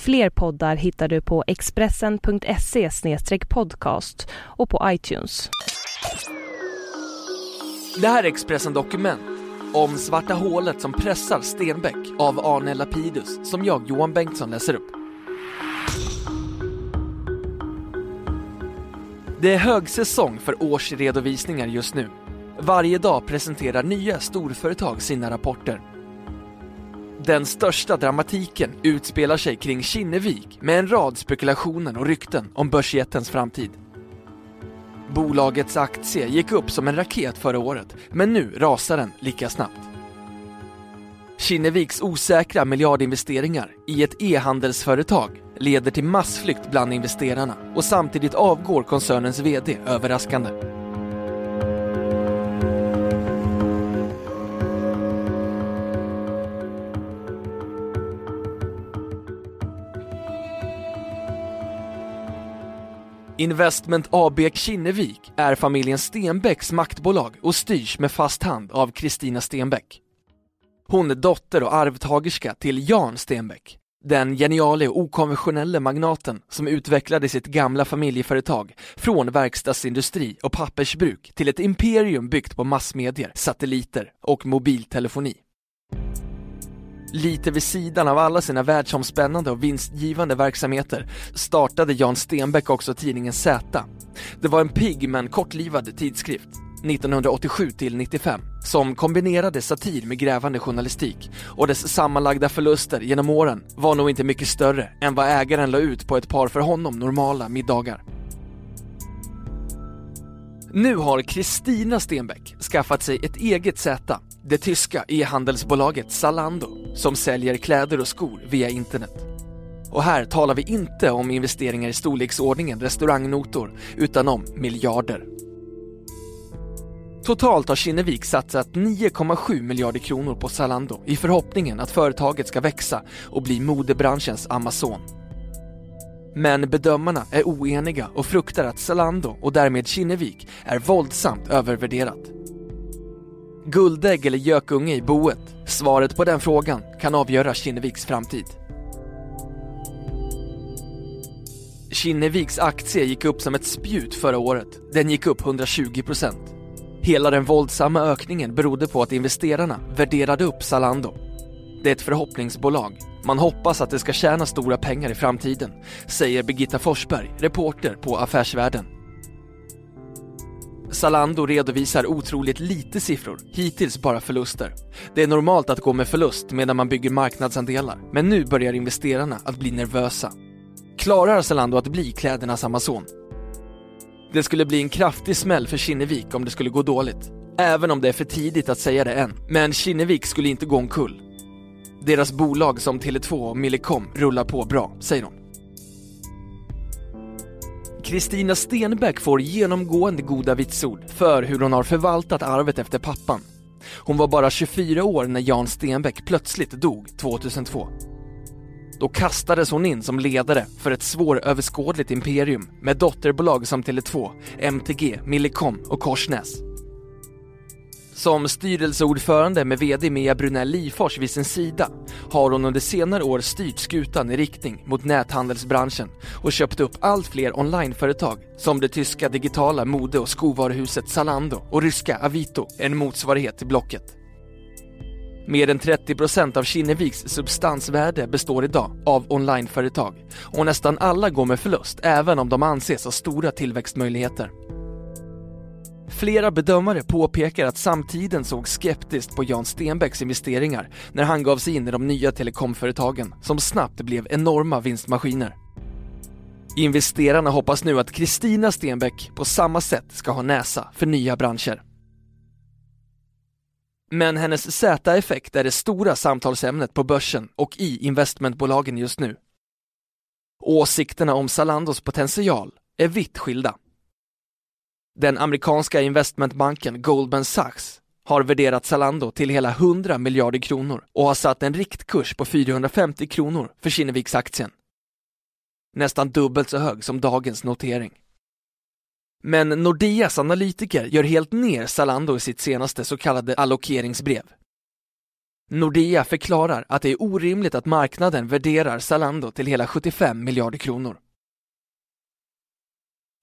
Fler poddar hittar du på expressen.se podcast och på iTunes. Det här är Expressen Dokument om svarta hålet som pressar Stenbeck av Arne Lapidus som jag, Johan Bengtsson, läser upp. Det är högsäsong för årsredovisningar just nu. Varje dag presenterar nya storföretag sina rapporter. Den största dramatiken utspelar sig kring Kinnevik med en rad spekulationer och rykten om börsjättens framtid. Bolagets aktie gick upp som en raket förra året, men nu rasar den lika snabbt. Kinneviks osäkra miljardinvesteringar i ett e-handelsföretag leder till massflykt bland investerarna och samtidigt avgår koncernens VD överraskande. Investment AB Kinnevik är familjen Stenbecks maktbolag och styrs med fast hand av Kristina Stenbeck. Hon är dotter och arvtagerska till Jan Stenbeck, den geniale och okonventionelle magnaten som utvecklade sitt gamla familjeföretag från verkstadsindustri och pappersbruk till ett imperium byggt på massmedier, satelliter och mobiltelefoni. Lite vid sidan av alla sina världsomspännande och vinstgivande verksamheter startade Jan Stenbeck också tidningen Z. Det var en pigg men kortlivad tidskrift 1987 till 95 som kombinerade satir med grävande journalistik och dess sammanlagda förluster genom åren var nog inte mycket större än vad ägaren la ut på ett par för honom normala middagar. Nu har Kristina Stenbeck skaffat sig ett eget Z, det tyska e-handelsbolaget Zalando, som säljer kläder och skor via internet. Och här talar vi inte om investeringar i storleksordningen restaurangnotor, utan om miljarder. Totalt har Kinnevik satsat 9,7 miljarder kronor på Zalando i förhoppningen att företaget ska växa och bli modebranschens Amazon. Men bedömarna är oeniga och fruktar att Zalando och därmed Kinnevik är våldsamt övervärderat. Guldägg eller gökunge i boet? Svaret på den frågan kan avgöra Kinneviks framtid. Kinneviks aktie gick upp som ett spjut förra året. Den gick upp 120% Hela den våldsamma ökningen berodde på att investerarna värderade upp Zalando. Det är ett förhoppningsbolag. Man hoppas att det ska tjäna stora pengar i framtiden, säger Birgitta Forsberg, reporter på Affärsvärlden. Zalando redovisar otroligt lite siffror, hittills bara förluster. Det är normalt att gå med förlust medan man bygger marknadsandelar, men nu börjar investerarna att bli nervösa. Klarar Zalando att bli klädernas Amazon? Det skulle bli en kraftig smäll för Kinnevik om det skulle gå dåligt. Även om det är för tidigt att säga det än. Men Kinnevik skulle inte gå omkull. Deras bolag som Tele2 och Millicom rullar på bra, säger hon. Kristina Stenbeck får genomgående goda vitsord för hur hon har förvaltat arvet efter pappan. Hon var bara 24 år när Jan Stenbeck plötsligt dog 2002. Då kastades hon in som ledare för ett svåröverskådligt imperium med dotterbolag som Tele2, MTG, Millicom och Korsnäs. Som styrelseordförande med VD Mia Brunell Lifors vid sin sida har hon under senare år styrt skutan i riktning mot näthandelsbranschen och köpt upp allt fler onlineföretag som det tyska digitala mode och skovaruhuset Zalando och ryska Avito, en motsvarighet till Blocket. Mer än 30% av Kinneviks substansvärde består idag av onlineföretag och nästan alla går med förlust även om de anses ha stora tillväxtmöjligheter. Flera bedömare påpekar att samtiden såg skeptiskt på Jan Stenbecks investeringar när han gav sig in i de nya telekomföretagen som snabbt blev enorma vinstmaskiner. Investerarna hoppas nu att Kristina Stenbeck på samma sätt ska ha näsa för nya branscher. Men hennes Z-effekt är det stora samtalsämnet på börsen och i investmentbolagen just nu. Åsikterna om Zalandos potential är vitt skilda. Den amerikanska investmentbanken Goldman Sachs har värderat Zalando till hela 100 miljarder kronor och har satt en riktkurs på 450 kronor för Kinneviksaktien. Nästan dubbelt så hög som dagens notering. Men Nordeas analytiker gör helt ner Zalando i sitt senaste så kallade allokeringsbrev. Nordea förklarar att det är orimligt att marknaden värderar Zalando till hela 75 miljarder kronor.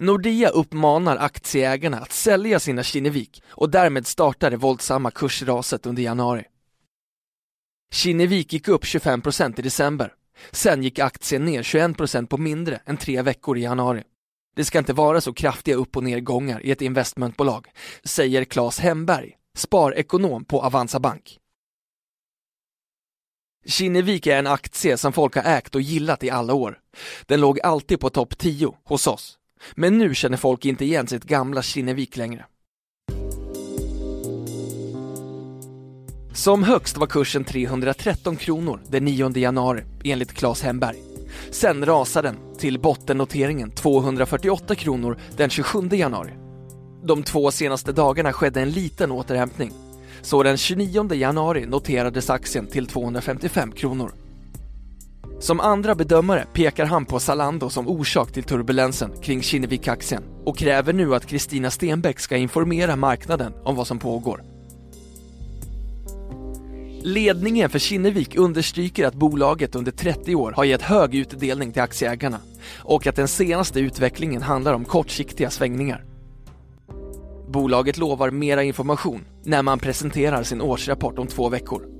Nordea uppmanar aktieägarna att sälja sina Kinnevik och därmed startar det våldsamma kursraset under januari. Kinnevik gick upp 25% i december. Sen gick aktien ner 21% på mindre än tre veckor i januari. Det ska inte vara så kraftiga upp och nedgångar i ett investmentbolag, säger Claes Hemberg, sparekonom på Avanza Bank. Kinnevik är en aktie som folk har ägt och gillat i alla år. Den låg alltid på topp 10 hos oss. Men nu känner folk inte igen sitt gamla Kinnevik längre. Som högst var kursen 313 kronor den 9 januari enligt Claes Hemberg. Sen rasade den till bottennoteringen 248 kronor den 27 januari. De två senaste dagarna skedde en liten återhämtning. Så den 29 januari noterades aktien till 255 kronor. Som andra bedömare pekar han på Zalando som orsak till turbulensen kring Kinnevik-aktien och kräver nu att Kristina Stenbeck ska informera marknaden om vad som pågår. Ledningen för Kinnevik understryker att bolaget under 30 år har gett hög utdelning till aktieägarna och att den senaste utvecklingen handlar om kortsiktiga svängningar. Bolaget lovar mera information när man presenterar sin årsrapport om två veckor.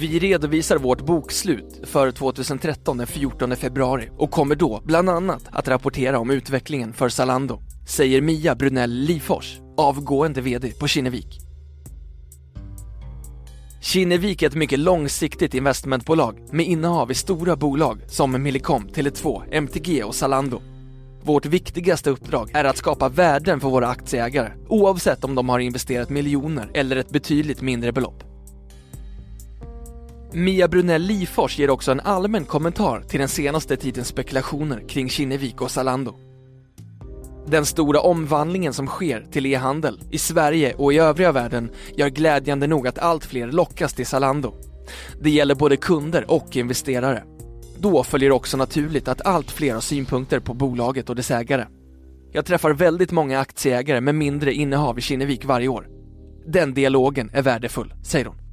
Vi redovisar vårt bokslut för 2013 den 14 februari och kommer då bland annat att rapportera om utvecklingen för Zalando, säger Mia Brunell Lifors, avgående VD på Kinnevik. Kinnevik är ett mycket långsiktigt investmentbolag med innehav i stora bolag som Millicom, Tele2, MTG och Zalando. Vårt viktigaste uppdrag är att skapa värden för våra aktieägare oavsett om de har investerat miljoner eller ett betydligt mindre belopp. Mia Brunell Lifors ger också en allmän kommentar till den senaste tidens spekulationer kring Kinnevik och Zalando. Den stora omvandlingen som sker till e-handel i Sverige och i övriga världen gör glädjande nog att allt fler lockas till Zalando. Det gäller både kunder och investerare. Då följer också naturligt att allt fler har synpunkter på bolaget och dess ägare. Jag träffar väldigt många aktieägare med mindre innehav i Kinnevik varje år. Den dialogen är värdefull, säger hon.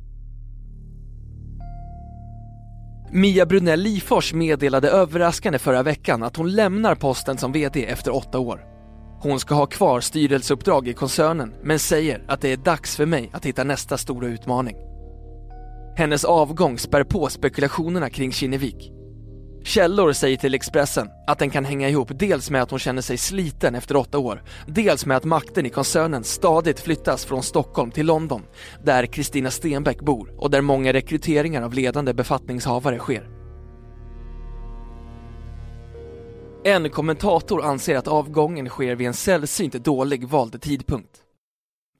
Mia Brunell Lifors meddelade överraskande förra veckan att hon lämnar posten som VD efter åtta år. Hon ska ha kvar styrelseuppdrag i koncernen men säger att det är dags för mig att hitta nästa stora utmaning. Hennes avgång spär på spekulationerna kring Kinnevik. Källor säger till Expressen att den kan hänga ihop dels med att hon känner sig sliten efter åtta år, dels med att makten i koncernen stadigt flyttas från Stockholm till London, där Kristina Stenbeck bor och där många rekryteringar av ledande befattningshavare sker. En kommentator anser att avgången sker vid en sällsynt dålig vald tidpunkt.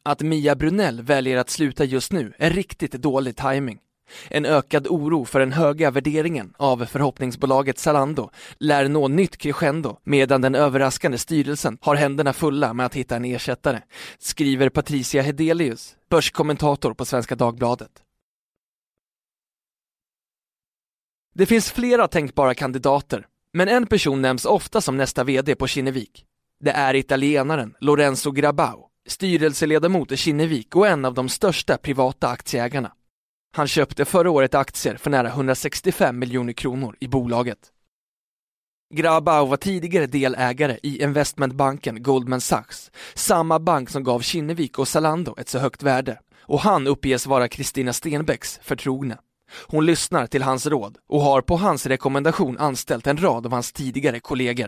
Att Mia Brunell väljer att sluta just nu är riktigt dålig timing. En ökad oro för den höga värderingen av förhoppningsbolaget Zalando lär nå nytt crescendo medan den överraskande styrelsen har händerna fulla med att hitta en ersättare, skriver Patricia Hedelius, börskommentator på Svenska Dagbladet. Det finns flera tänkbara kandidater, men en person nämns ofta som nästa VD på Kinnevik. Det är italienaren Lorenzo Grabau, styrelseledamot i Kinnevik och en av de största privata aktieägarna. Han köpte förra året aktier för nära 165 miljoner kronor i bolaget. Grabau var tidigare delägare i investmentbanken Goldman Sachs, samma bank som gav Kinnevik och Zalando ett så högt värde. Och han uppges vara Kristina Stenbecks förtrogne. Hon lyssnar till hans råd och har på hans rekommendation anställt en rad av hans tidigare kollegor.